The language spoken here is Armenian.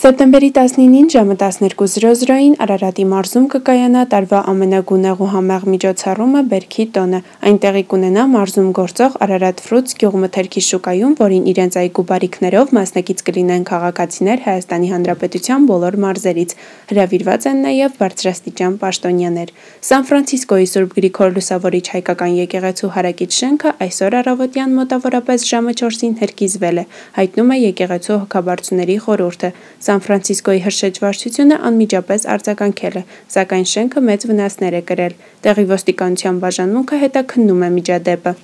Սեպտեմբերի 19-ին ժամը 12:00-ին Արարատի մարզում կկայանա տարվա ամենագունեղ ու համեղ միջոցառումը «Բերքի տոնը»։ Այն տեղի կունենա մարզում գործող «Արարատ Ֆրութս» գյուղմթերքի շուկայում, որին իրենց այգու բարիքներով մասնակից կլինեն քաղաքացիներ Հայաստանի Հանրապետության բոլոր մարզերից։ Հրավիրված են նաև բարձրաստիճան պաշտոնյաներ։ Սան Ֆրանցիսկոյի Սուրբ Գրիգոր Լուսավորիչ հայկական եկեղեցու հարակից շենքը այսօր առավոտյան մոտավորապես ժամը 4-ին հրկիզվել է, հայտնում է եկեղեցու հոգաբարձուների խորհուրդը։ Սան Ֆրանցիսկոյի հրշեջ վարչությունը անմիջապես արձագանքել է, սակայն շենքը մեծ վնասներ է կրել։ Տեղի ոստիկանության բաժանմունքը հետաքննում է միջադեպը։